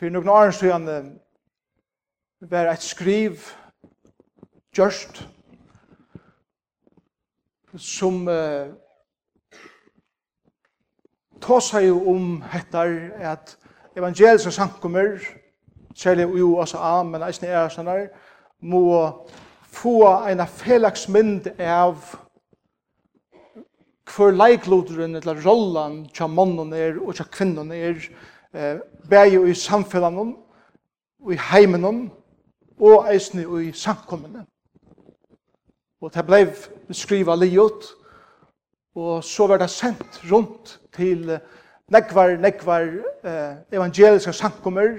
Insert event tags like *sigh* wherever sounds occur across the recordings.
For noen år siden var et skriv gjørst som uh, tar seg jo om hettar at evangeliske sankummer særlig i USA, men eisen er sånn der, må få en felags mynd av hver leikloderen eller rollen tja mannen er og tja kvinnen er eh, bæg i samfunnet, i heimen, og eisne i samkommene. Og det blei skriva liot, og så var det sendt rundt til nekvar, nekvar eh, evangeliska samkommer,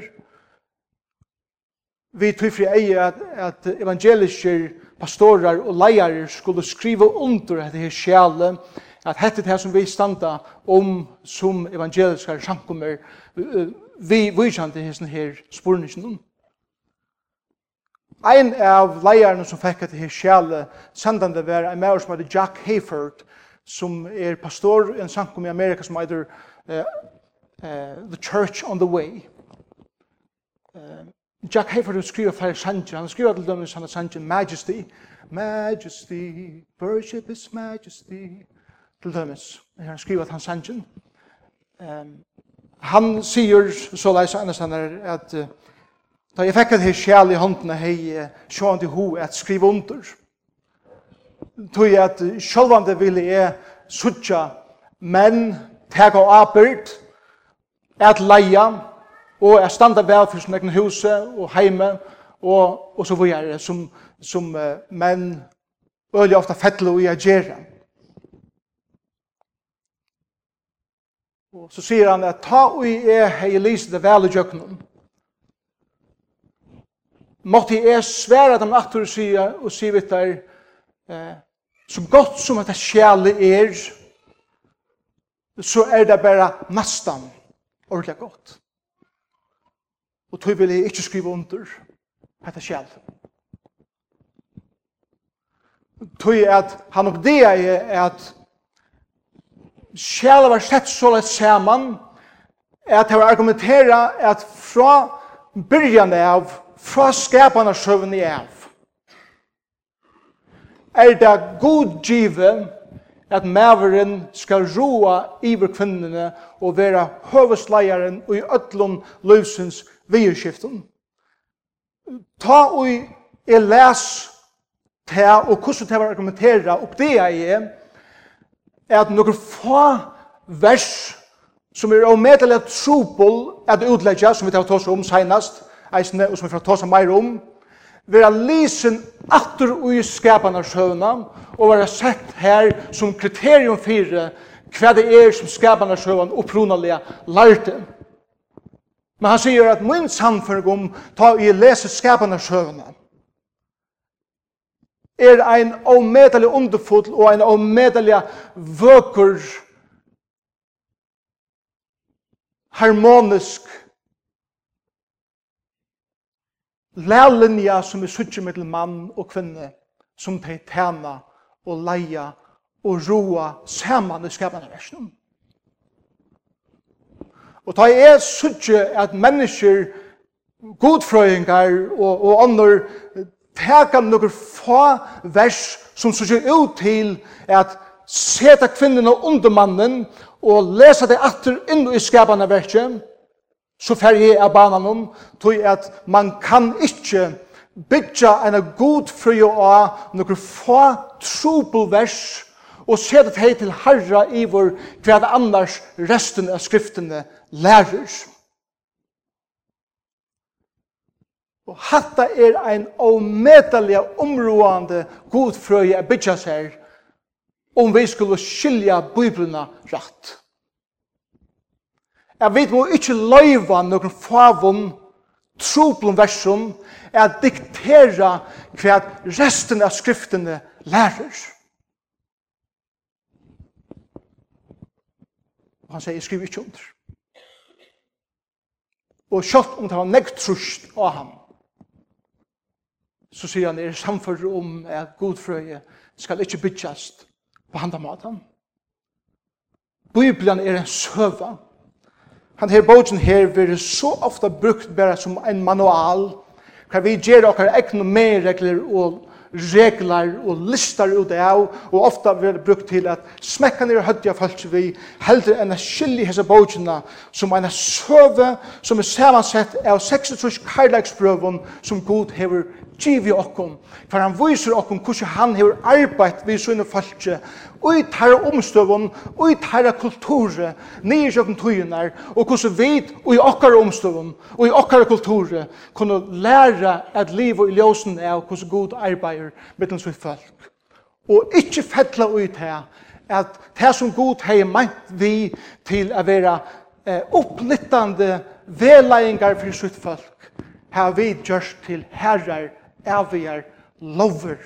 vi tog fri eie at, at evangeliske pastorer og leier skulle skriva under dette her sjæle, at hette det som vi standa om som evangeliska sjankummer vi vysjande hessen her spurningen om. Ein av leierne som fikk at her sjæle sendande var en mer som heter Jack Hayford som er pastor i en sankum i Amerika som heter uh, uh, The Church on the Way. Uh, Jack Hayford skriver flere sanger. Han skriver til dem sanger Majesty. Majesty, worship is majesty til dømes, han skriver at han sangen. Um, han sier så leis annars han er at uh, da jeg fikk at hei sjæl i håndene hei uh, sjåan til ho at skrive under. Tog jeg at uh, sjålvande ville jeg sutja menn teg og apert at leia og at standa vel for sin egen huse og heime og, og så vore som, som uh, menn øyelig ofta fettelig og jeg. Og så sier han at ta ui e hei lise det vel i djøknum. Måtte e svære dem atur sier og sier vitt der eh, som godt som at det sjæle er så er det bare nastan ordentlig godt. Og tog vil jeg ikke skrive under dette sjæl. Tog at han oppdeger er at sjæla var sett så lett saman, at jeg var argumentera at fra byrjan av, fra skapana søvn i av, er det god givet at maveren skal roa iver kvinnene og vera høvesleieren i ötlun løvsens vierskiften. Ta og jeg les ta og hvordan det var argumentera opp det jeg er, at nokre få vers som er omedelig trupol at utleggja, som vi tar tås om senast, eisne, og som vi tar tås om meir om, vera lysen atter ui skapan av sjøvna, og vera sett her som kriterium fire hva det er som skapan av sjøvna opprunalega lærte. Men han sier at min samfunn om ta i lese skapan av sjøvna, er ein omedelig underfull og ein omedelig vøkur harmonisk lærlinja som er suttje mellom mann og kvinne som de tæna og leia og roa saman i skapande versjonen. Og ta er suttje at mennesker godfrøyngar og, og andre teka nokkur få vers som så ser ut til at seta kvinnerne under mannen og lesa det atter inn i skapande verset, så fer jeg av banan om, tog at man kan ikke bytja en god fri og av nokkur få trobel vers og seta det til herra i vår hver annars resten av skriftene lærer. Og hatta er ein ometelig områdande godfrøye er bytja seg om vi skulle skilja biblina rett. Jeg vet må ikke løyva noen favon troblom versum er diktera hva resten av skriftene lærer. Og han sier, jeg skriver ikke under. Og sjalt om det var nektrust av ham, så sier han er samfunnet om at godfrøye skal ikke bytjast på handamaten. Bibelen er en søva. Han her bogen her blir så ofta brukt bare som en manual, hva vi gjør okkar egne medregler og reglar og listar ut av, og ofta verður brukt til at smekka nere hødja folk vi heldur enn að skilja hessa bókina som eina søve som er samansett av 26 karlagsbrøvun som god hefur givi okkom, for han viser okkom hvordan han hefur arbeid vi sunne folk og i tæra omstøvun, og i tæra kulture, nye sjokken tøyunar, og hvordan vi og i okkar omstøvun, og i okkar kulture kunne læra at liv og i ljósen er hvordan god arbeid samleier mittel sitt folk. Og ikkje fettla ut her at det som god hei meint vi til å være eh, opplittande veleiingar for sitt folk har vi gjørst til herrar, avgjer, lover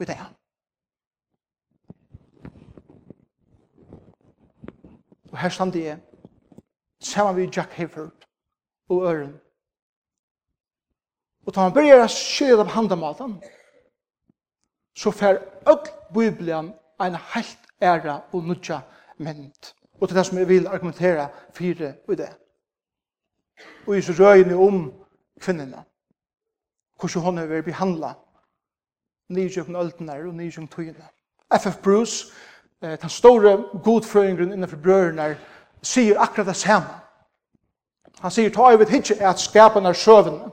i det. Og her stand det sammen vi Jack Hayford og Øren. Og da han begynner å skjøde av handamalen, så fer öll Bibelen en helt ära og nudja mynd. Og til det som jeg vil argumentera fire i det. Og i så røyene om kvinnerna. Hvordan hun har vært behandla nysjøkken øldene og nysjøkken tøyene. F.F. Bruce, eh, den store godfrøyngren innenfor brøyene, sier akkurat det samme. Han sier, ta i vidt hitje at skapene er søvnene.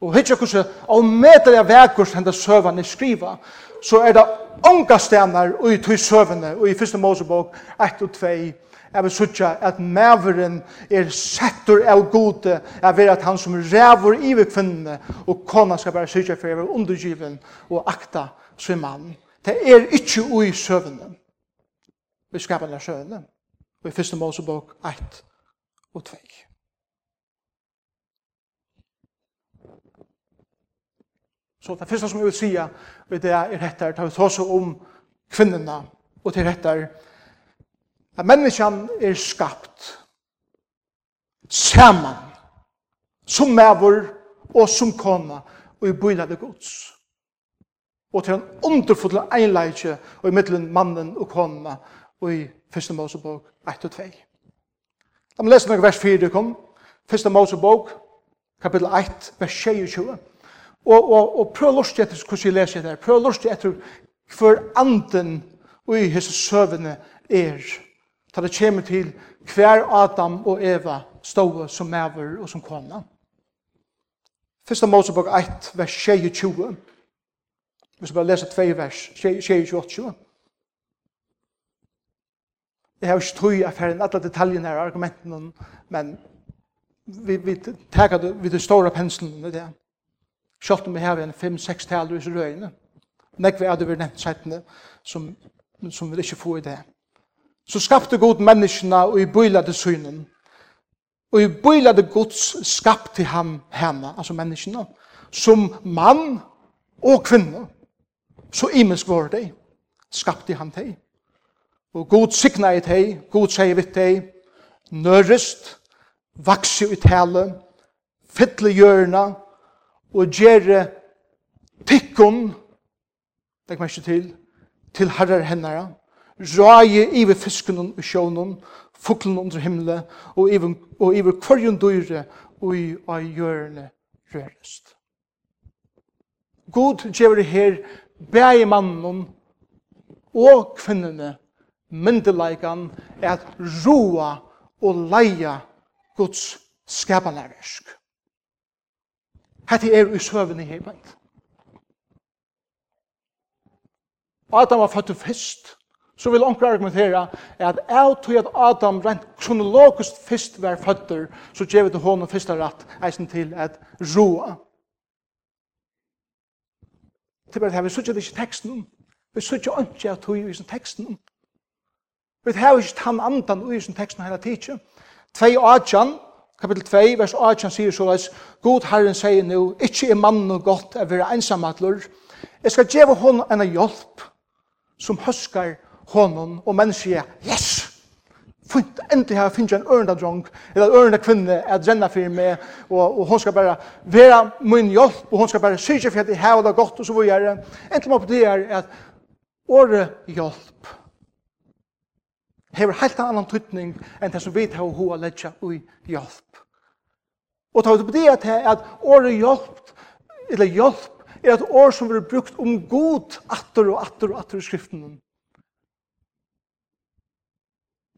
Og hitja hvordan av medelig av vekkurs henda søvane skriva, så er det unga stenar i tog søvane, og i første Mosebok 1 og 2, jeg vil sutja at maveren er settur av gode, jeg vil at han som rævur i vi kvinnene, og kona skal bare sutja for jeg vil undergiven og akta sin mann. Det er ikkje ui søvane, vi skapar den søvane, og i fyrste Mosebok 1 og 2. Så det første som jeg vil sige, ved det er rettar, tar vi tåse om kvinnerne, og til rettar at menneskene er skapt saman, som mævor og som kona, og i bøyla det gods. Og til en underfull einleitje, og i middelen mannen og kona, og i første Mosebok 1 og 2. La meg lese noen vers 4, kom. Første Mosebok, kapittel 1, vers 22 og, og, og prøv å lort etter hvordan jeg leser det her. Prøv å lort etter hver anden i hese søvende er. Ta det kommer til hver Adam og Eva ståe som maver og som kona. Fyrsta Mosebok 1, vers 22. Vi skal bare lese tve vers, 28. Jeg har ikke tog i affæren, alle detaljene her, argumentene, men vi, vi tager det, vi det store penslen med det. Sjølt om vi har en 5-6 taler i røyene. Nekve er det vi nevnt settene som, som vi ikke får i det. Så skapte god menneskene og i bøylade synen. Og i bøylade gods skapte han henne, altså menneskene, som mann og kvinne. Så imensk var det. Skapte han det. Og god sikna i det, god sier vi det, nørest, vakse i tale, fytle hjørna, og gjere tikkun, legg meg ikke til, til herrar hennara, ræje iver fiskunum og sjånum, fuglunum under himmelen, og i og iver kvarjun dyre, og i av hjørne rørest. God gjør her bæg mannen og kvinnene myndeleikan at roa og leia Guds skapalæversk. Hette er i søvende her beint. Adam var født først, så vil onkel argumentere at jeg tog at Adam rent kronologisk først var født, så gjør vi til hånden først rett, eisen til at roa. Det er bare det her, vi sier ikke teksten, vi sier ikke ikke at tog i sin teksten. Vi har ikke tann andan i sin teksten hele tiden. Tvei og Adjan, Kapitel 2, vers 18 sier så at God Herren sier nå, ikke er mannen og godt å være ensamatler. Jeg skal gjøre hon en hjelp som høskar honom, og mennesket sier, yes! Fint, endelig her finner jeg en ørende drong, eller en ørende kvinne, at renna for meg, og, og hun skal bare være min hjelp, og hun skal bare sykje for at jeg har det godt, og så videre. Endelig må på det er at året hjelp, hever helt annan tydning enn det som vi tar hoa letja ui hjelp. Og tar vi det til at året hjelp, eller hjelp, er et år som blir brukt om god atter og atter og atter i skriften.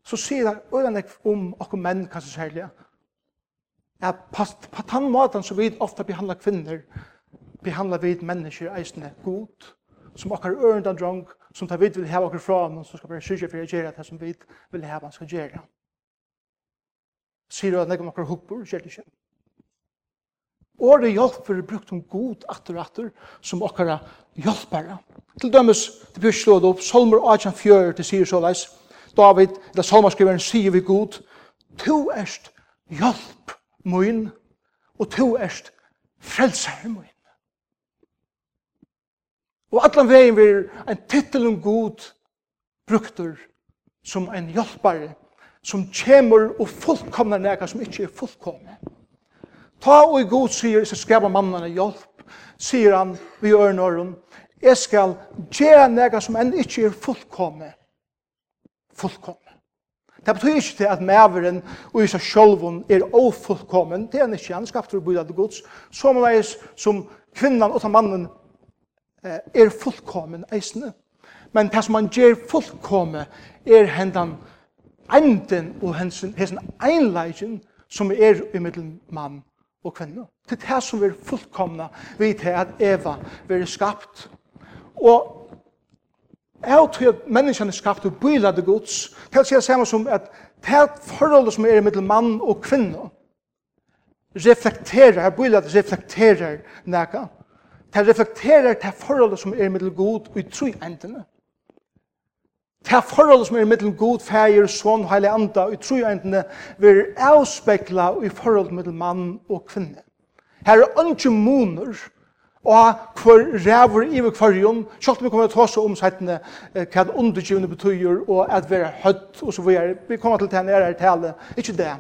Så sier det øyne om okkur menn, kanskje særlig, at på, på den måten som vi ofte behandler kvinner, behandler vi mennesker eisende god, som okkar ørenda drong, som tar vid vil hava okker fra men som skal bare syrja for å gjøre det som vid vil hava han skal gjøre. Sier du at nekam okker hoppur, gjør det ikke. Året hjelper er brukt om god atter og atter som okkara hjelpere. Til dømes, det blir slått opp, Salmer 18.4, det sier såleis, David, eller Salmerskriveren, sier vi god, to erst hjelp min, og to erst frelseren min. Og allan vegin vir ein titel om god bruktur som ein hjelpare som kjemur og fullkomna nega som ikkje er fullkomne. Ta og i god sier, så skrever mannen en hjelp, sier han vi ørnåren, jeg skal gjøre nega som enn ikkje er fullkomne. Fullkomna. Det betyr ikkje til at maveren og isa sjolvun er ofullkommen, det er han ikkje, han skapte å bydde til gods, som som kvinnan og ta mannen er fullkommen eisne. Men det som man gjør fullkomme er hendan enden og hensen, hensen einleikjen som er i middelen mann og kvinne. Det er det som er fullkomna vidt til at Eva er skapt. Og Jeg tror at menneskene er skapt og bøyla det gods. Det er det samme som at det forholdet som er mellom mann og kvinne reflekterer, bøyla det reflekterer nega Det reflekterer det forholdet som er mittel god i tru endene. Det forholdet som er mittel god, feir, son, heilig anda i tru endene vil avspekla i forholdet mittel mann og kvinne. Her er ønske moner og hver ræver i hver kvarjon, selv vi kommer til å ta om settene hva undergivende betyr og at vi er høtt og så videre. Vi kommer til å ta nere her tale, ikke det.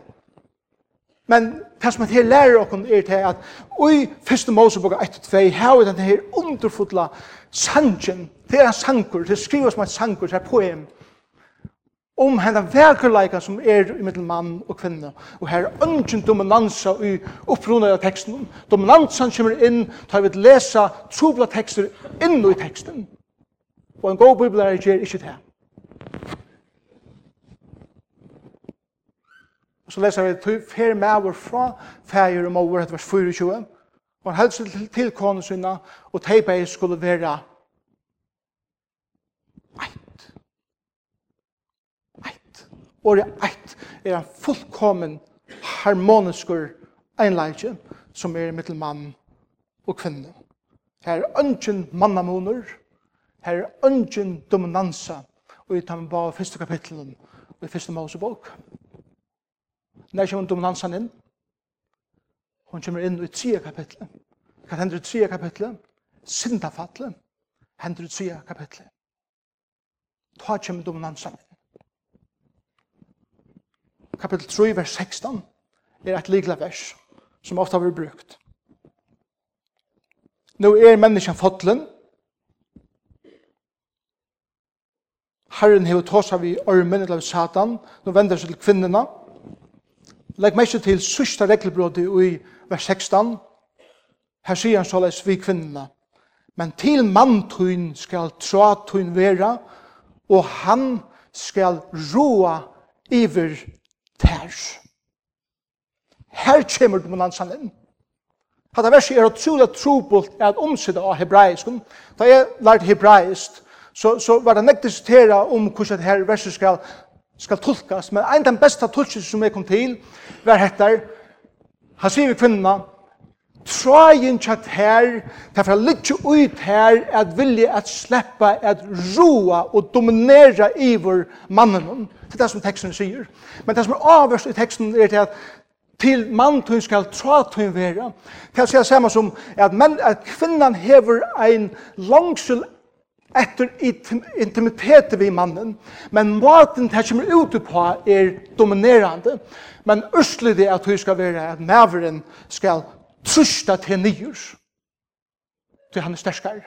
Men det som jeg lærer dere er til at i første Mosebok 1-2 har den her underfotla sangen, det er en sangur, det skriver som en sangur, det er poem, om henne verkerleika som er mellom mann og kvinne. Og her er ønsken dominansa i opprunnet av teksten. Dominansan kommer inn, tar vi lesa trobla tekster inn i teksten. Og en god bibel er ikke det. Og så leser vi til fer med fra feir og mor etter vers 24. Og han helst til, til kåne sinna, og teibei skulle være eit. Eit. Året eit er en fullkommen harmoniskur einleitje som er mittel mann og kvinne. Her er ønsken mannamoner, her er ønsken dominansa, og i tar med bare første kapitlen, og i første Mosebok. Her Når kommer dominansen inn? Hun kommer inn i tredje kapitlet. Hva hender i tredje kapitlet? Sindafattlet hender i tredje kapitlet. Ta kommer dominansen inn. Kapitel 3, vers 16, er et likla vers som ofta har vært brukt. Nå er menneskene fotlen, Herren hever tåsa vi ormen eller satan, nå vender seg til kvinnena, legg meg ikke til sørste regelbrådet i vers 16. Her sier han såleis vi kvinnerne. Men til manntuin skal tratuin vera, og han skal roa iver tær. Her kommer det monansan inn. Hatta versi er utrolig trobult at omsida av hebraiskum. Da jeg lærte hebraisk, så, så var det nektisitera om hvordan her versi skal skal tolkas, men en av den beste tolkningen som jeg kom til, var hettar, han sier vi kvinnerne, Trajen tjatt her, derfor han ligger ut her, at vilje at sleppa, at roa og dominera iver mannen. Det er det som teksten sier. Men det som er avhørst i teksten er til at til mantun skal tratun vera. Det er det samme som at, men, at kvinnan hever ein langsul etter intimitet vi mannen, men maten det kommer ut på er dominerande, men østlig det at hun skal være at maveren skal trusta til nyer, til han er sterskare.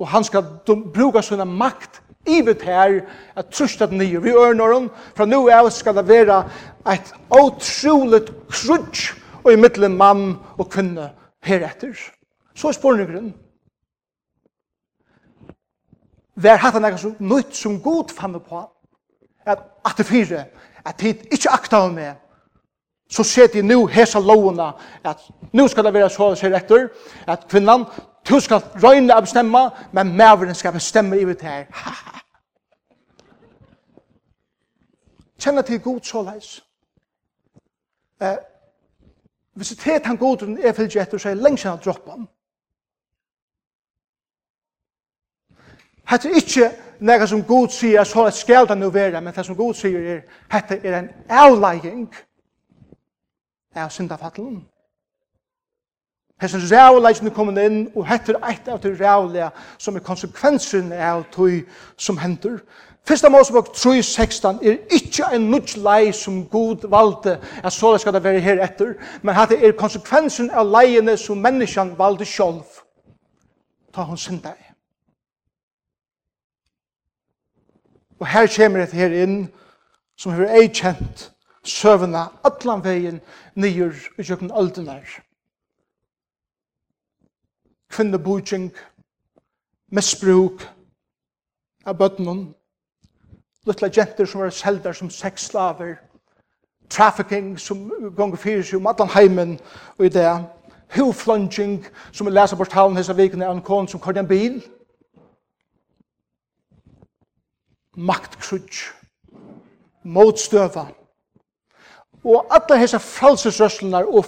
Og han skal bruka sånne makt ivet her, at trusta til nyer. Vi ørner hon, fra nu av skal det være et otroligt krutsk og i middelen mann og kvinne heretter. Så er spurningen, Vær hatt han ekkert nøyt som god fann på, at at det fire, at tid ikkje akta av meg, så set jeg nu hesa lovene, at nu skal det være så, å se rektor, at kvinnan, du skal røyne av bestemma, men maveren skal bestemme i det her. Kjenner til god så leis. Eh, hvis det er han god er fyllt etter, så er lengst enn droppan. droppa Hette er ikke nega som Gud sier, så er skal det nu være, men det som Gud sier er, hette er en avlegging av syndafattelen. Hessen rævleggene kommer inn, og hette er eit av det rævlega som er konsekvensen av tog som hender. Fyrsta Mosebok 3.16 er ikkje en nudge lei som Gud valde at så skal det være her etter, men hatt er konsekvensen av leiene som menneskjan valde sjolv. Ta hon synda i. Og her kommer et her inn som har ei kjent søvna allan vegin nýr i kjøkken aldenar. Kvinnebojking, misbruk av bøttenon, luttla jenter som var seldar som sexslaver, trafficking som gonger fyrir seg om allan heimen og i det, huflunging som vi leser på talen hessa vikene av en kon som kvar en bil, maktkrutsch, motstøva, og alle hesa fralsesrøslunar og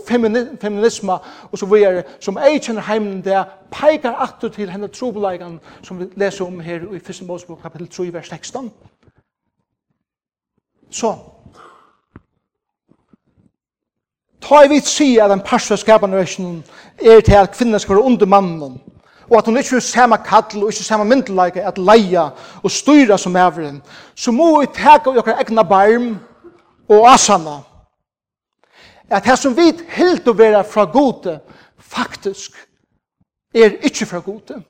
feminisma og så videre, som ei kjenner heimen der peikar atur til henne trobelegan som vi leser om her i 1. Mosebok kapittel 3 vers 16. Så Ta i vidt si at en parsva skaparnøysjonen er til at kvinner skal være under mannen og at hun ikke vil samme kattel og ikke samme myndelike at leia og styra som ævren, så må vi teka av okkar egna barm og asana. At det som vi helt å være fra gode, faktisk er ikke fra gode.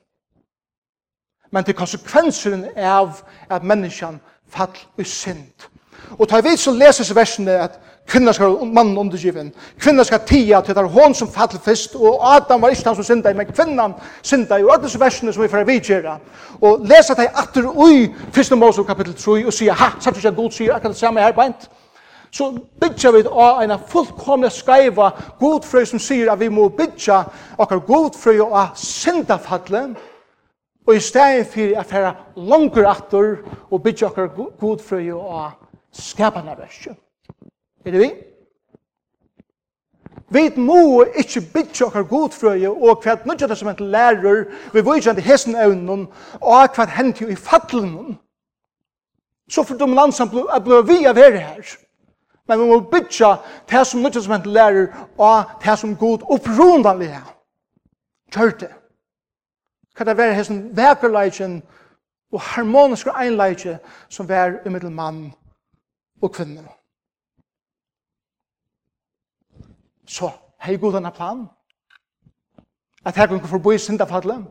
Men til konsekvenseren av at menneskene fall i synd Og ta vi så leses versene at kvinna skal mannen undergiven, Kvinna skal tia til det er hon som fattelig fyrst, og Adam var ikke han som synda men kvinnan synda og alle disse versene som vi får vidgjera. Og lesa det atter ui, fyrste Mose kapittel 3, og sier, ha, satt ikke god sier akkurat det samme her beint. Så bytja vi av en fullkomne skreiva godfrøy som sier at vi må bytja okkar godfrøy av syndafattelig, og i stedet fyrir at færa langer atter og bytja okkar godfrøy av skapande verset. Er det vi? Vi må ikke bytja okkar godfrøye og hva nødja det som en lærer vi vujtjande hessen evnen og hva hendt jo i fattelen. Så for dominansen ble vi av her her. Men vi må bytja det som nødja som en lærer og det som god opprundanlig er. Kjør det. Hva det være hesten vekerleitjen og harmoniske einleitje som var i middel mann og kvinner. Så hei god denne planen. At her kan vi forbo i syndafallet.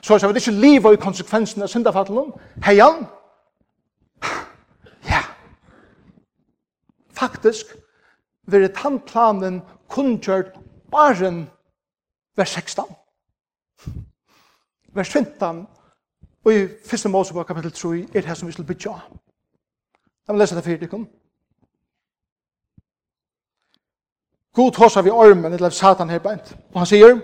Så jeg vil ikke liva i konsekvensene av syndafallet. Hei han. Ja. Faktisk vil det han planen kunngjørt bare vers 16. Vers 15 og i 1. Mosebok kapitel 3 er det her som vi skal bytja av. Jeg vil lese det fyrir dikken. God hosa vi ormen, eller satan her beint. Og han sier,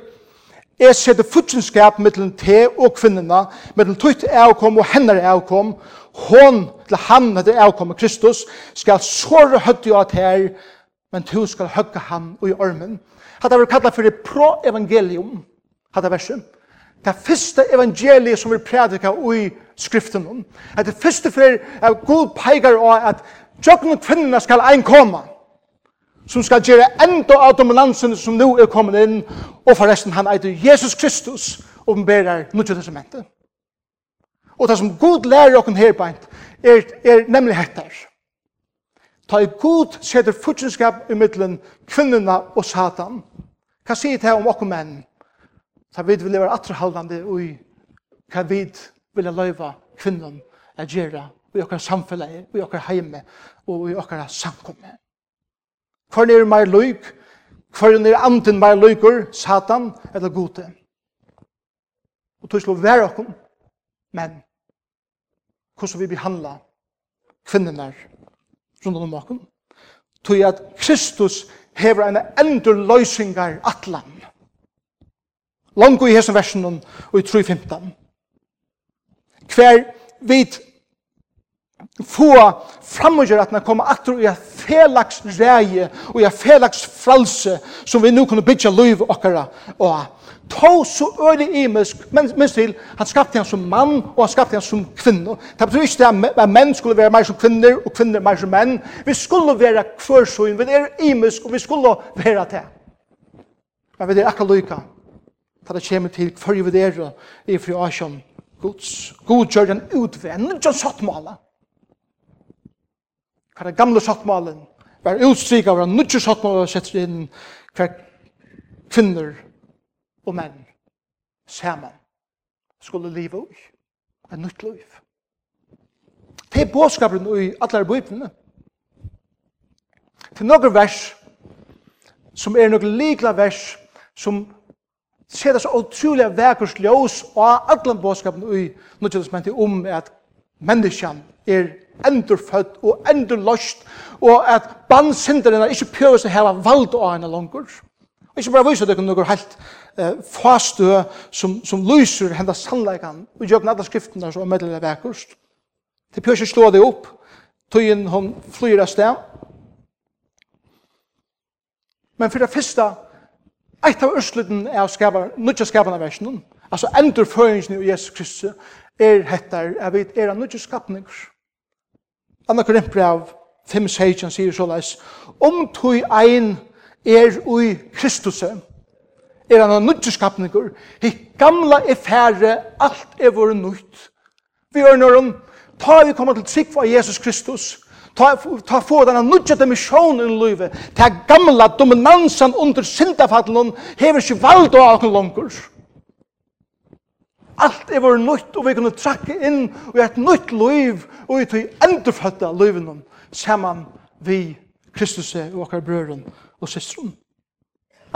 Jeg setter futsenskap mellom te og kvinnerna, mellom tøyt avkom og hennar avkom, hon til han etter avkom av Kristus, skal såre høtti av her, men tu skal høgge han og i ormen. Hatt er vi kallet for pro-evangelium, hatt er verset. Det første evangeliet som vi prædikar og i skriften. At det første for er god peikar og at tjokken og kvinnerne skal ein koma, som skal gjøre enda av dominansen som nu er kommet inn, og forresten han eitir Jesus Kristus, og den berar nødvendig testamentet. Og det som god lærer okken herbeint, er, er nemlig hettar. Ta i god seter futsinskap i middelen kvinnerne og satan. Hva sier det om okken menn? Ta vid vi lever atrahaldande i hva vid vilja løyva kvinnen at gjera i okkar samfellet, i okkar heime og i okkar samkomme. Hvern er meir løyk? Hvern er anden meir løykur? Satan eller gode? Og tog slå vær okkom, men hvordan vi behandla kvinnenar rundt om okkom? Tog at Kristus hever en endur løysingar atlan. Langt i hesen versen og i 3.15 hver vit få framgjør at man kommer atter i et felags reie og i et felags fralse som vi nu kunne bytja liv okkara og to så øylig imisk men, minst til han skapte han som mann og han skapte han som kvinne det betyr ikke at menn skulle være mer som kvinner og kvinner mer som menn. Vi skulle være kvørsøyn vi er imisk og vi skulle være det men vi er akkurat lykka da det kommer til hver vi er i fri asjon Guds, god gjør den utvend, ikke sattmålet. Hva er gamle sattmålen? Hva er utstryk av den nødvendige sattmålen setter inn hva kvinner og menn sammen skulle leve ui. En nytt liv. Det er båskapen i alle bøypene. Til noen vers, som er noen likla vers, som ser det så utrolig vekkers ljøs og alle bådskapen i nødvendighetsmentet om at menneskene er endurfødt og endurløst, og at bandsinderen er ikke prøver seg heva vald av henne langer. Og ikke bare viser dere noe helt eh, fastø som, som lyser henne sannleggene og gjør alle skriftene som er medlemmer vekkerst. Det prøver ikke slå det opp, tøyen hun flyr av sted. Men for det første Eit av ursluten er å skapa, nutja skapana versen, altså endur føringen i Jesus Kristus, er hettar, er vi er av nødja skapninger. Anna Korinthbrev 5, 16 sier så leis, om tog ein er ui Kristus, er han av nutja skapninger, hik gamla er færre, alt er vore nødt. Vi er nøyrum, ta vi kommer til trygg for Jesus Kristus, ta, ta få denne nudja dimisjonen i livet, ta gamla dominansen under syndafallen, hever ikke valgt av alken langer. Alt er vår nytt, og vi kunne trakke inn i et nytt liv, og vi til endurfødda livet, saman vi Kristus og okkar brøren og systeren.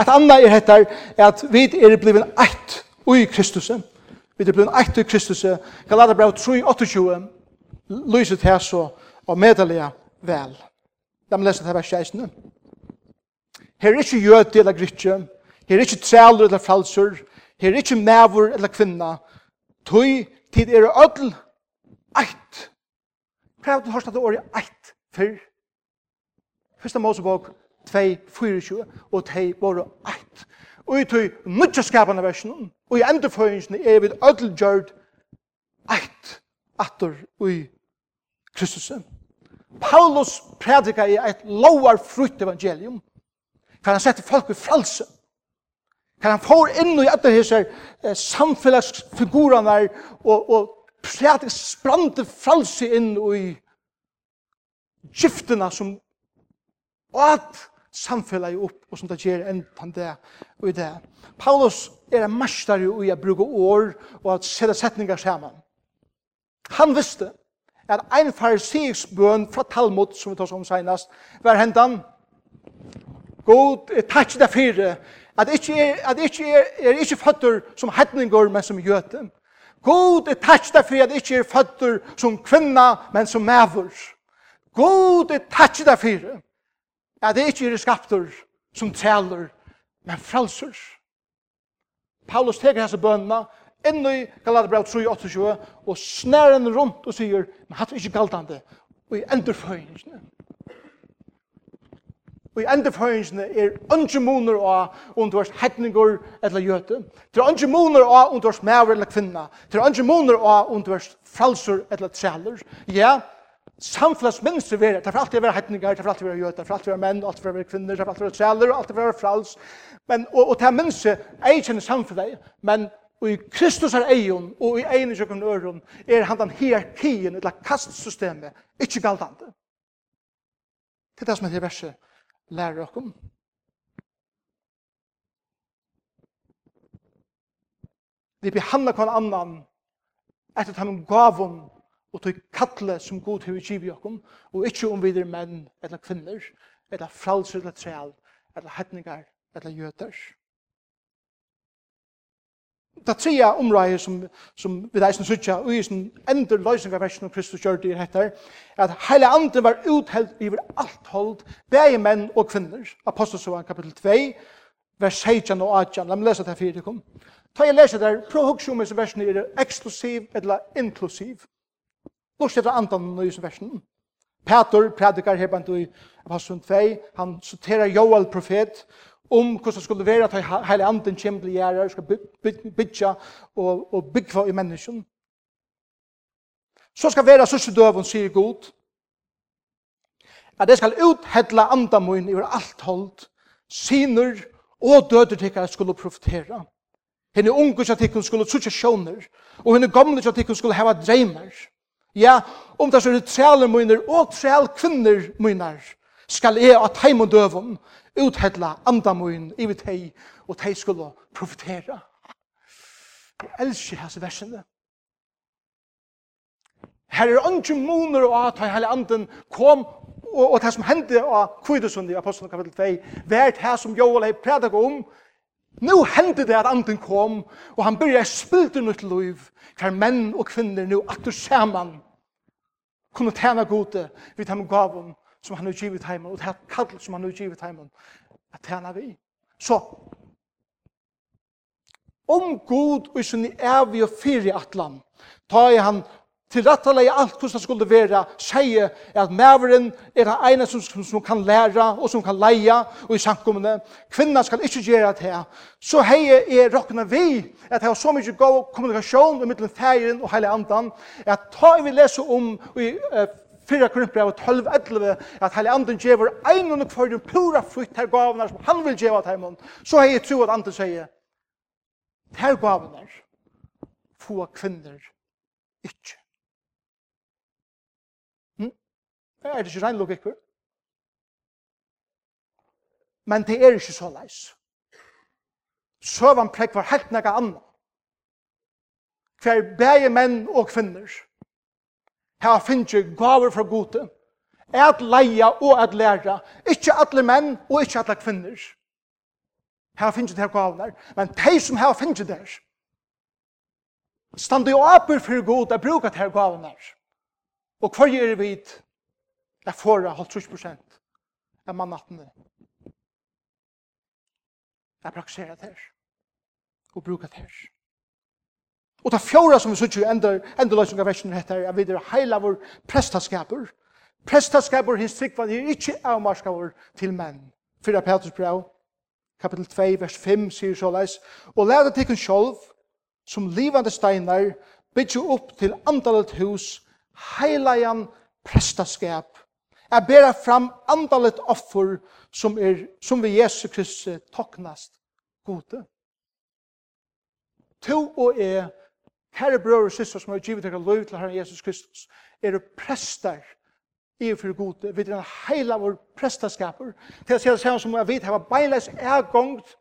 Et annet er hettar, er at vi er blivet eit ui Kristus. Vi er blivet eit ui Kristus. Galaterbrev 3, 28, lyset her så, og medelige vel. Da må lese det vers 16. Her er ikke jød eller grytje, her er ikke træler eller fralser, her er ikke mævur eller kvinna, tøy tid er ødel eit. Prøv til hørsta det året eit fyrr. Fyrsta Mosebok 2.24 og tei våre eit. Og i tøy nutja skapande versen, og i endurføringsen er vi ødel gjørd eit atter ui Kristus. Kristus. Paulus predikar i eit lovar frutt evangelium, kan han sette folk i frelse. Kan han få inn i alle disse eh, samfunnsfigurene og, og prædika sprande frelse inn i giftene som at samfunnet opp, og som det gjør enn han det og i det. Paulus er en mestere i å bruke år og at sette setninger sammen. Han visste at ein fariseisk bøn fra Talmud, som vi tar som senast, var hendan, God, takk deg fire, at ikkje er, at ikkje er, er ikkje føtter som hedningur, men som jøte. God, takk deg fire, at ikkje er føtter som kvinna, men som mæver. God, takk deg fire, at ikkje er skapter som træler, men frelser. Paulus teker hans bønna, inn i Galaterbrev 3.28 og snær henne rundt og sier, men hatt vi ikke galtande, og i endurføyingene. Og i endurføyingene er andre moner av om du er hedninger eller jøte. Det er ønske moner av om du er maver eller kvinna. Det er ønske moner av om du er fralser eller træler. Ja, samfunns minst vera, det er for alltid å være hedninger, det er for alltid å være jøter, det er for alltid å være menn, alltid for å være kvinner, det er for alltid å være trealer, alltid for å være frals. Men, og, og det er minst, jeg kjenner samfunnet, men Og i Kristus er eion, og i ein i sjøkken øron, er han den hierarkien, eller kastsystemet, ikke galtande. Det er det som er det verset lærer dere Vi behandler hver annan etter de gavon og tog kattle som god til vi å i okkom, og ikkje om videre menn eller kvinner, eller fralser eller trel, eller hetningar eller jøter. Det tredje området som, som vi reisende sutja, og i sin ender versen om Kristus gjør det heter, at hele andre var utheld iver alt hold, begge menn og kvinner. Apostelsovan kapittel 2, vers 16 og 18. La meg lese det her fyrir kom. Ta jeg lese der, prøv å huske om disse versene er eksklusiv eller inklusiv. Lort etter andan i sin versen. Peter, predikar her bant i Apostelsovan 2, han sorterer Joel profet, om hvordan det skulle være at hele anden kommer til gjerder, skal bygge og, og bygge i mennesken. Så skal være sørste døven, sier God. at det skal uthedla andamun i alt hold, Sinur og døder tikkere skulle profetera. Henne unge tikkere skulle sutja sjåner, og henne gamle tikkere skulle heva dreimer. Ja, om det så er det træler munner og træl kvinner munner, skal jeg at heim og døven uthedla andamoen i vi tei og tei skulle profitera. Jeg elsker hans versene. Her er andre moner og at hele anden kom og, og det som hendte av Kvidesund i Apostelen kapitel 2, vært her som Joel har prædik om, Nå hendte det at anden kom, og han byrja spilte nytt liv, hver menn og kvinner nå at du ser man kunne tjene gode vid dem gaven som han har givet hjemme, og det kall som han har givet hjemme, at tjena vi. Så, om god og sin evig og fyri atlan, ta i han til rettalega alt hvordan det skulle være, sier at maveren er det ene som, som, som kan læra og som kan leia og i samkommende. Kvinnan skal ikke gjøre det her. Så hei er råkna vi at det er så mykje god kommunikasjon i mittelen fægeren og heile andan at ta vi leser om i uh, fyrra Korinthbrevet 12-11, at heilig anden djever ein og kvar den pura frukt her gavnar som han vil djeva til så hei jeg tro at anden sier, her gavnar få kvinner ikke. Hm? Det er det ikke regnlokk ikke. Men det er ikke så leis. Søvann prekvar helt nega anna. Hver bæge menn og kvinner her finnes gaver fra gode, at leia og at læra, ikke alle menn og ikke alle kvinner. Her finnes det her gavene, men de som her finnes det her, stand i åper for god, å bruke det her gavene. Og hva gjør vi det? Jeg får 50 prosent av mannattene. Jeg praktiserer det her, og bruker det her. Og det fjorda som vi sier i ender, endeløsning av versjonen heter er videre heila vår prestaskaper. Prestaskaper hins tryggvann er ikke avmarskaver til menn. Fyra Petrus brev, kapitel 2, vers 5, sier så leis, og lærde tikkun sjolv, som livande steinar, bytje opp til andalet hus, heilajan prestaskap, er bera fram andalet offer som, er, som vi Jesu Kristus toknast gode. To og er Herre brød og syster som har givet dere lov til Herren Jesus Kristus, er du prester i for gode, vi er en heil av vår prestaskaper, til å si det samme som jeg vet, hava beinleis ergångt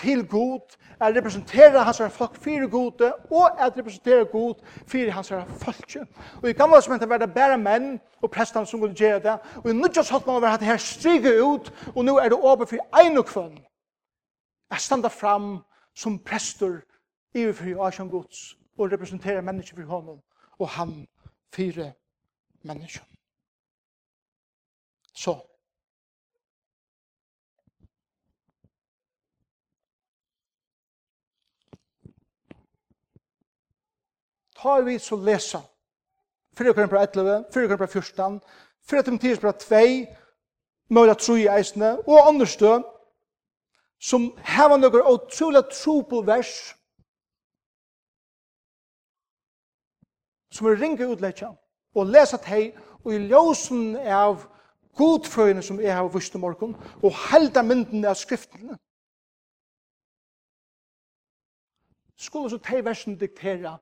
til god, er representere hans herre flokk fyrir gode, og er representere god fire hans herre folkje. Og i gamle som var det bare menn, og prestene som kunne gjøre det, og i nødjas holdt man over at det her stryger ut, og nå er det åpen for en og kvann, Jeg standa fram som prester iver fyrir asjon gods, og representerer mennesker fyrir honom, og han fyrir mennesker. Så. Ta vi så lesa, 4 Korinthra 11, 4 Korinthra 14, 4 Timotheus 2, Møyla 3 i eisene, og andre stø, som heva nøkker utrolig tro på vers, som er ringe utletja, og lesa teg, og i ljósen av godfrøyene som jeg har vist om morgen, og helda myndene av skriftene. Skulle så teg versen diktera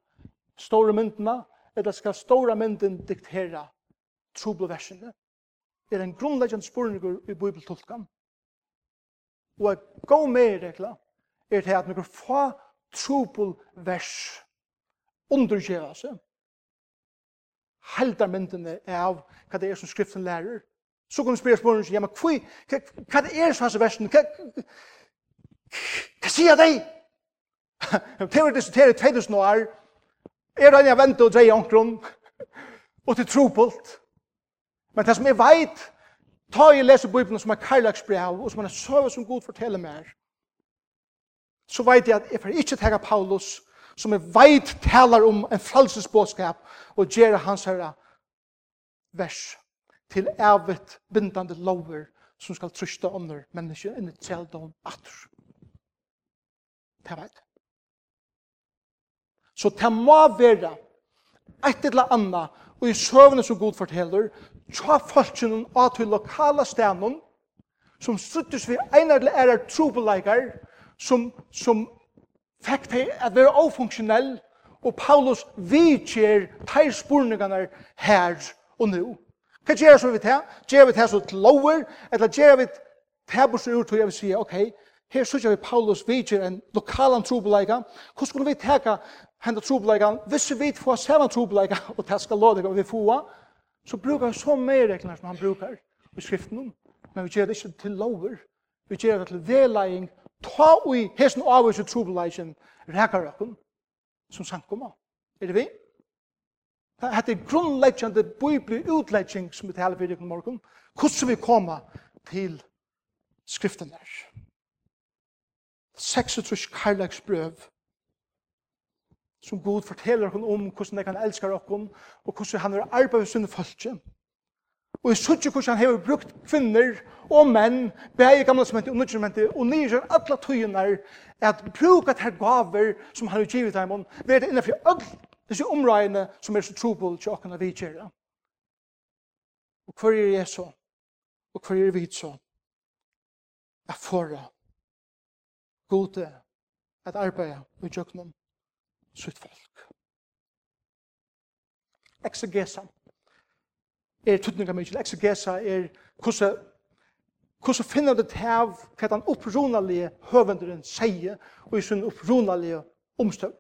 store myndene, eller skal store mynden diktera trobleversene? er en grunnleggjant spurningur i bibeltolkan. Og et gå med regla er til at noen få trobel vers seg heldarmyndene av hva det er som skriften lærer. Så kan du spørre spørsmålet, ja, men hva, hva det *laughs* er som hans versen? Hva, hva sier de? Det var diskuteret i 2000 år. Er det en jeg venter og dreier omkron? Og til trobult. Men det som jeg vet, ta i leser Bibelen som er karlagsbrev, og som er søve som Gud forteller mer, så vet jeg at jeg får ikke tega Paulus som er veit talar om en frelsesbåskap og gjør hans herre vers til evet bindande lover som skal trusta under mennesker inn i tjeldom atur. Det veit. Så det må være et eller annet, og i søvne som god forteller, tja folkene av til lokala stenen, som struttes vi einar eller ærer trobeleikar, som, som fikk til at være ofunksjonell, og Paulus vidkjer teir spurningene her og nå. Hva gjør vi til? Gjør vi til så til lover, eller gjør vi til bors ut og jeg vil si, ok, her sykjer vi Paulus vidkjer en lokalan trobeleika, hvordan skulle vi teka henda trobeleika, hvis vi får saman trobeleika, *laughs* og det skal lade vi få, så brukar vi så mer regler som han brukar i skriften, men vi gjør det ikke til lover, vi gjør det til veleing ta ui hesen avvise trobeleisen rekar okken som sankoma. Er det vi? Det er grunnleggjande bibli utlegging som vi taler fyrir i morgen. Hvordan vi koma til skriften der. 36 karlagsbrøv som Gud forteller oss om hvordan han elskar oss og hvordan han er arbeid med sine folke. Og jeg sørger hvordan han har brukt kvinner og menn, begge i gamle sementer og nødvendig, og nyer alle tøyene at bruka til gaver som han har givet dem, ved det innenfor alle disse områdene som er så trobel til åkene vi gjør. Og hva er jeg så? Og hva er vi så? Jeg får det. Gode at arbeide med gjøkne sitt folk. Exegesa er tydninga mykje exegesa er kussa kussa finna det hav kvat han upprunalige høvenderen seie og i sin upprunalige omstøv.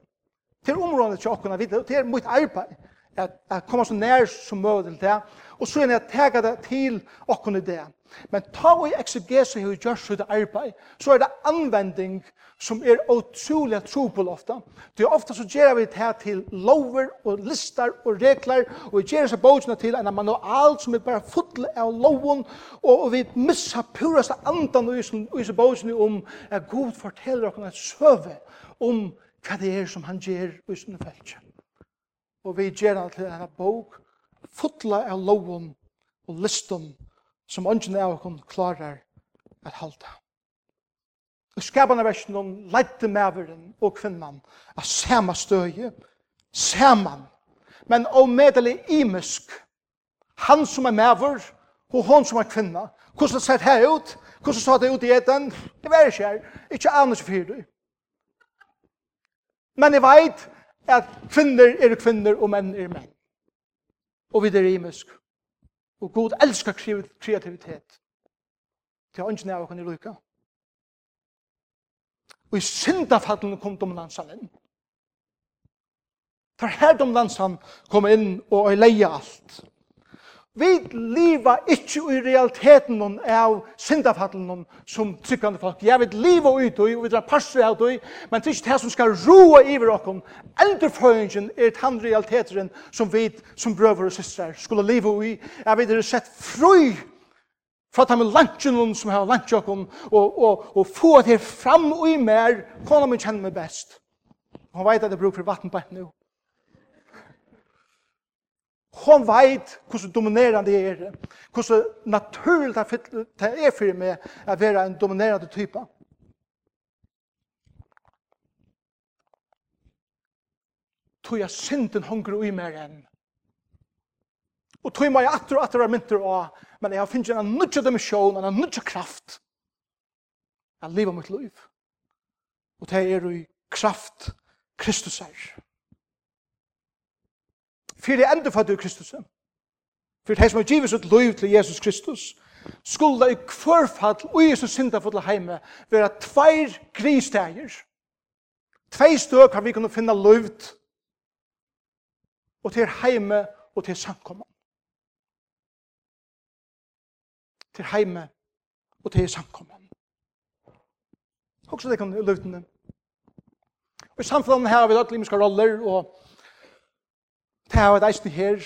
Til området til okkona videre, og til mitt arbeid, at, at komme så nær som møy til det, og så er jeg tega det til åkken i det. Men ta og exegese og gjør så det arbeid, så er det anvending som er utrolig trobel ofta. Det er ofta så gjør vi det til lover og lister og regler, og vi gjør seg bøkene til en manual som er bare full av loven, og, vi missar purast andan i disse bøkene om at Gud forteller oss en søve om hva det er som han gjør i sin feltje. Og vi gjør det til en bok, fotla av loven og listen som ønsken av oss klarer at halda. Og skapande versen om leite maveren og kvinnan av sama støye, saman, men og medelig imisk. Han som er maver, og hon som er kvinna. Hvordan sett her ut? Hvordan sa det ut i eten? Det var ikke her. Ikke annet fyrir. Men jeg vet at kvinner er kvinner og menn er menn og vi er imisk. Og Gud elskar kreativitet. Til ånden av åkken i lykka. Og i syndafallen kom dominansan inn. For her dominansan kom inn og leie alt. Vi liva ikkje i realiteten av syndafattelen som tryggande folk. Jeg vil liva ut og vi drar parstri av det, men det er ikke det som skal roa iver okkom. Eldreføringen er den realiteten som vi som brøver og systrar skulle liva i. Jeg vi er sett fru fra dem lantjen som har lantjen okkom og, og, og få det fram og i mer. Kona min kjenner meg best. Hon veit at det bruk for vatten på et nu. Hon veit hvordan dominerande jeg er, hvordan naturlig det er for meg å være en dominerande type. Tog jeg synden hunger i mer enn. Og tog meg atter og atter er mynter av, men jeg har finnet en nudja dimensjon, en nudja kraft. Jeg lever mitt liv. Og det er i kraft Kristus er fyrir endefødde i Kristus, fyrir hei som er givet sitt liv til Jesus Kristus, skulle i kvarfall og i Jesus syndafulle heime være tveir gristeger, tvei støk har vi kunnu finna løyvd, og til heime og til samkomman. Til heime og til samkomman. Også det kan løyvdene. Og i samfunnet her har vi alle limiske roller, og Det har vært eisen her.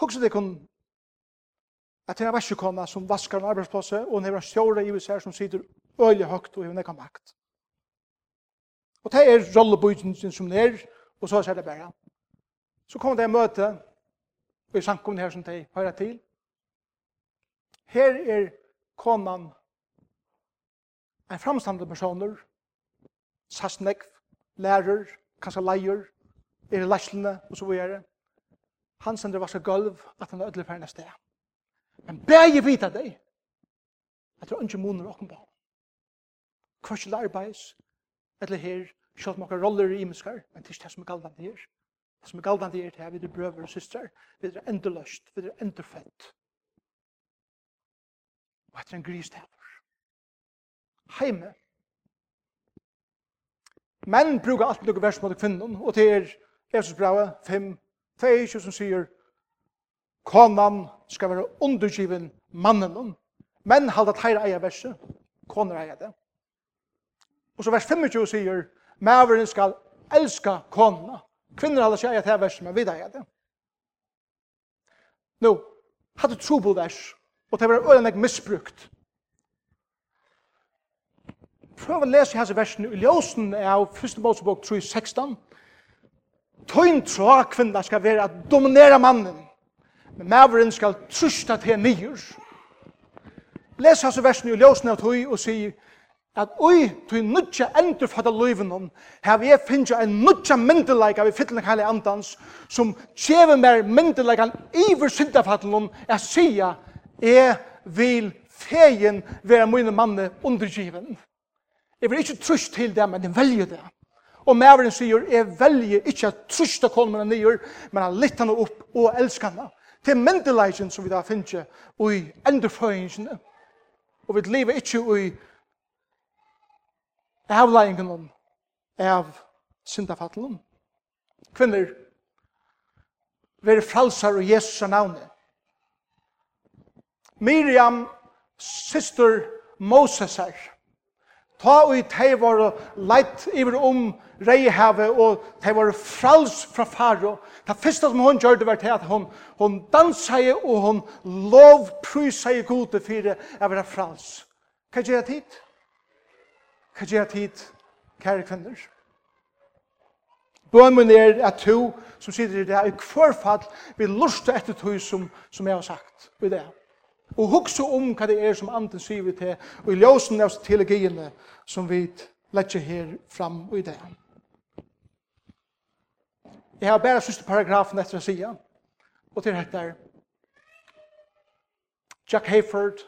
Hugsa det kun at det er vaskekona som vaskar en arbeidsplass, og hun har en stjåre i USA som sitter øyelig høgt og hun ikke makt. Og det er rollebøyden som det er, og så er det bare. Så kommer det en møte, og i sankumne her som de hører til. Her er konan en framstande personer, sassnekv, lærer, kanskje leier, er i lastene, og så videre. Han sender vaska gulv, at han er ødelig færende sted. Men begge vita deg, at det er ikke måneder åkken på. Kvart til arbeids, eller her, selv om dere roller i imenskar, men det er ikke det som er galvande her. Det som er galvande her, det er videre brøver og systrar, videre endeløst, videre enderfødt. Og etter en gris det Heime. Menn brukar alt lukkar vers mot kvinnen, og det er Efsus brevet 5, 22 som sier Konan skal være undergiven mannen. Men halda teira eia verset. Konar eia det. Og så vers 25 sier maveren skal elska kona. Kvinner halda seg eia det verset, men vi eia det. Nå, hadde tro på vers. Og det var øyne misbrukt. Prøv å lese hans versen i ljósen av 1. Mosebok 3, 16 Tøyn tro kvinna skal være at dominera mannen, men maveren skal trusta til nyer. Les hans versen i ljósen av tøy og sier at oi, tøy nudja endur fatta løyven om, her vi finnja en nudja myndelaga av i fytlen heilig andans, som tjever mer myndeleik iver syndafattlen om, er sia, jeg vil fegin være mine manne undergiven. Jeg vil ikke trus til det, men jeg velger det. Og maveren sier, jeg velger ikke at trusta konen min nyer, men han litt henne opp og elsker henne. Til myndelagen som vi da finner i endeføyingene. Og vi lever ikke i avleggingen av syndafattelen. Kvinner, være fralsar og Jesus er navnet. Miriam, syster Mosesar, Ta og tei var leit iver om reihavet og tei var frals fra faro. Det første som hun gjør det var til at hun, hun dansa i og hun lovprysa i gode for å være frals. Hva gjør jeg tid? Hva gjør jeg tid, kære kvinner? Bømen er at to som sitter i det er i hver fall vil lusta etter to som, som jeg har sagt i det Er. Og hugsa om hva det er som anden sier vi til, og i ljósen av teologiene som vi letjer her fram i det. Jeg har bare siste paragrafen etter å si, og til dette er Jack Hayford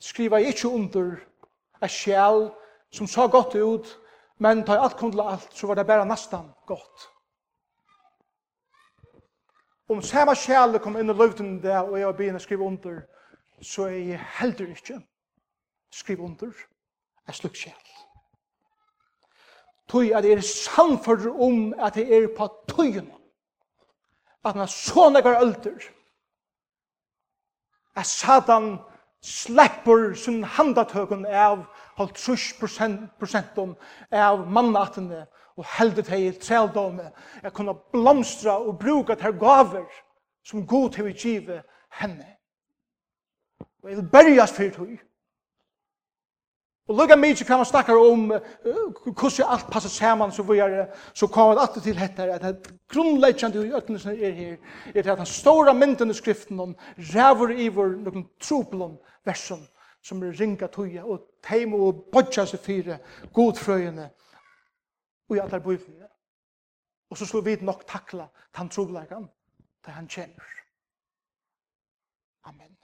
skriver ikke under et sjel som så godt ut, men tar alt kom til alt, så var det bare nesten godt. Om samme sjel kom inn i løvden der, og jeg var begynne å skrive under, så er jeg heldur ikke skriv under er slukk sjæl Tøy at jeg er samfører om at jeg er på tøyen at han er så nekkar ølder at Satan slipper sin handatøkken av holdt 30 prosentum av mannatene og heldet hei treldome at kunne blomstra og bruka ter gaver som god til å give henne. Og jeg vil bergjast fyrir tog. Og lukka mykje kan man snakka om hvordan alt passar saman så vi er, så kommer det alltid til hette at det grunnleggjande i øknelsen er her, er til at den stora mynden i skriften om rævur ivor noen troplom versen som er ringa tøya og teim og bodja seg fire godfrøyene og i allar bøyfyrir. Og så slår vi nok takla tan trobleikan til han kjenner. Amen.